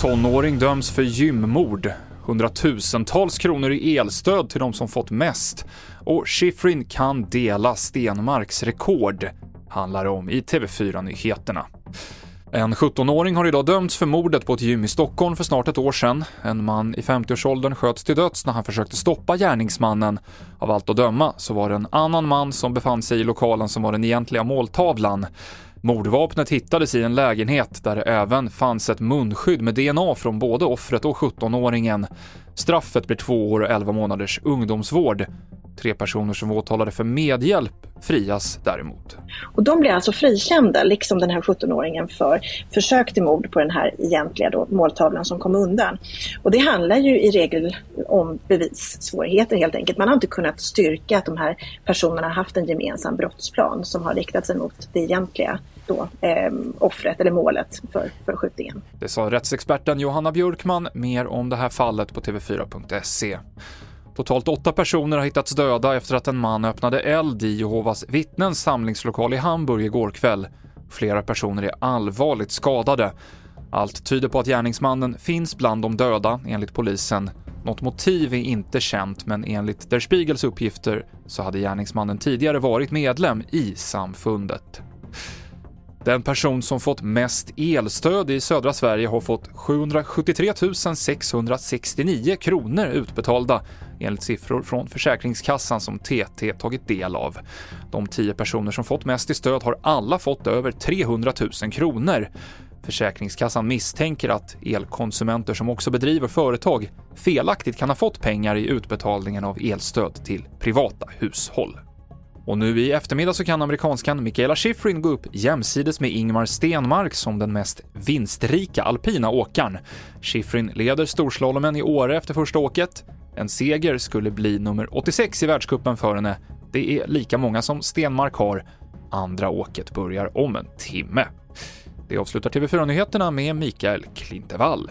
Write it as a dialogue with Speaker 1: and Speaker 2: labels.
Speaker 1: Tonåring döms för gymmord. Hundratusentals kronor i elstöd till de som fått mest. Och Schifrin kan dela Stenmarks rekord, handlar om i TV4-nyheterna. En 17-åring har idag dömts för mordet på ett gym i Stockholm för snart ett år sedan. En man i 50-årsåldern sköts till döds när han försökte stoppa gärningsmannen. Av allt att döma så var det en annan man som befann sig i lokalen som var den egentliga måltavlan. Mordvapnet hittades i en lägenhet där det även fanns ett munskydd med DNA från både offret och 17-åringen. Straffet blir två år och 11 månaders ungdomsvård. Tre personer som var åtalade för medhjälp frias däremot.
Speaker 2: Och de blir alltså frikända, liksom den här 17-åringen, för försök till mord på den här egentliga då, måltavlan som kom undan. Och det handlar ju i regel om bevissvårigheter helt enkelt. Man har inte kunnat styrka att de här personerna haft en gemensam brottsplan som har riktat sig mot det egentliga då, eh, offret eller målet för, för skjutningen.
Speaker 1: Det sa rättsexperten Johanna Björkman. Mer om det här fallet på tv4.se. Totalt åtta personer har hittats döda efter att en man öppnade eld i Jehovas vittnens samlingslokal i Hamburg igår kväll. Flera personer är allvarligt skadade. Allt tyder på att gärningsmannen finns bland de döda, enligt polisen. Något motiv är inte känt, men enligt Der Spiegels uppgifter så hade gärningsmannen tidigare varit medlem i samfundet. Den person som fått mest elstöd i södra Sverige har fått 773 669 kronor utbetalda enligt siffror från Försäkringskassan som TT tagit del av. De tio personer som fått mest i stöd har alla fått över 300 000 kronor. Försäkringskassan misstänker att elkonsumenter som också bedriver företag felaktigt kan ha fått pengar i utbetalningen av elstöd till privata hushåll. Och nu i eftermiddag så kan amerikanskan Michaela Schifrin gå upp jämsides med Ingmar Stenmark som den mest vinstrika alpina åkaren. Schifrin leder storslalomen i Åre efter första åket. En seger skulle bli nummer 86 i världskuppen för henne. Det är lika många som Stenmark har. Andra åket börjar om en timme. Det avslutar TV4-nyheterna med Mikael Klintevall.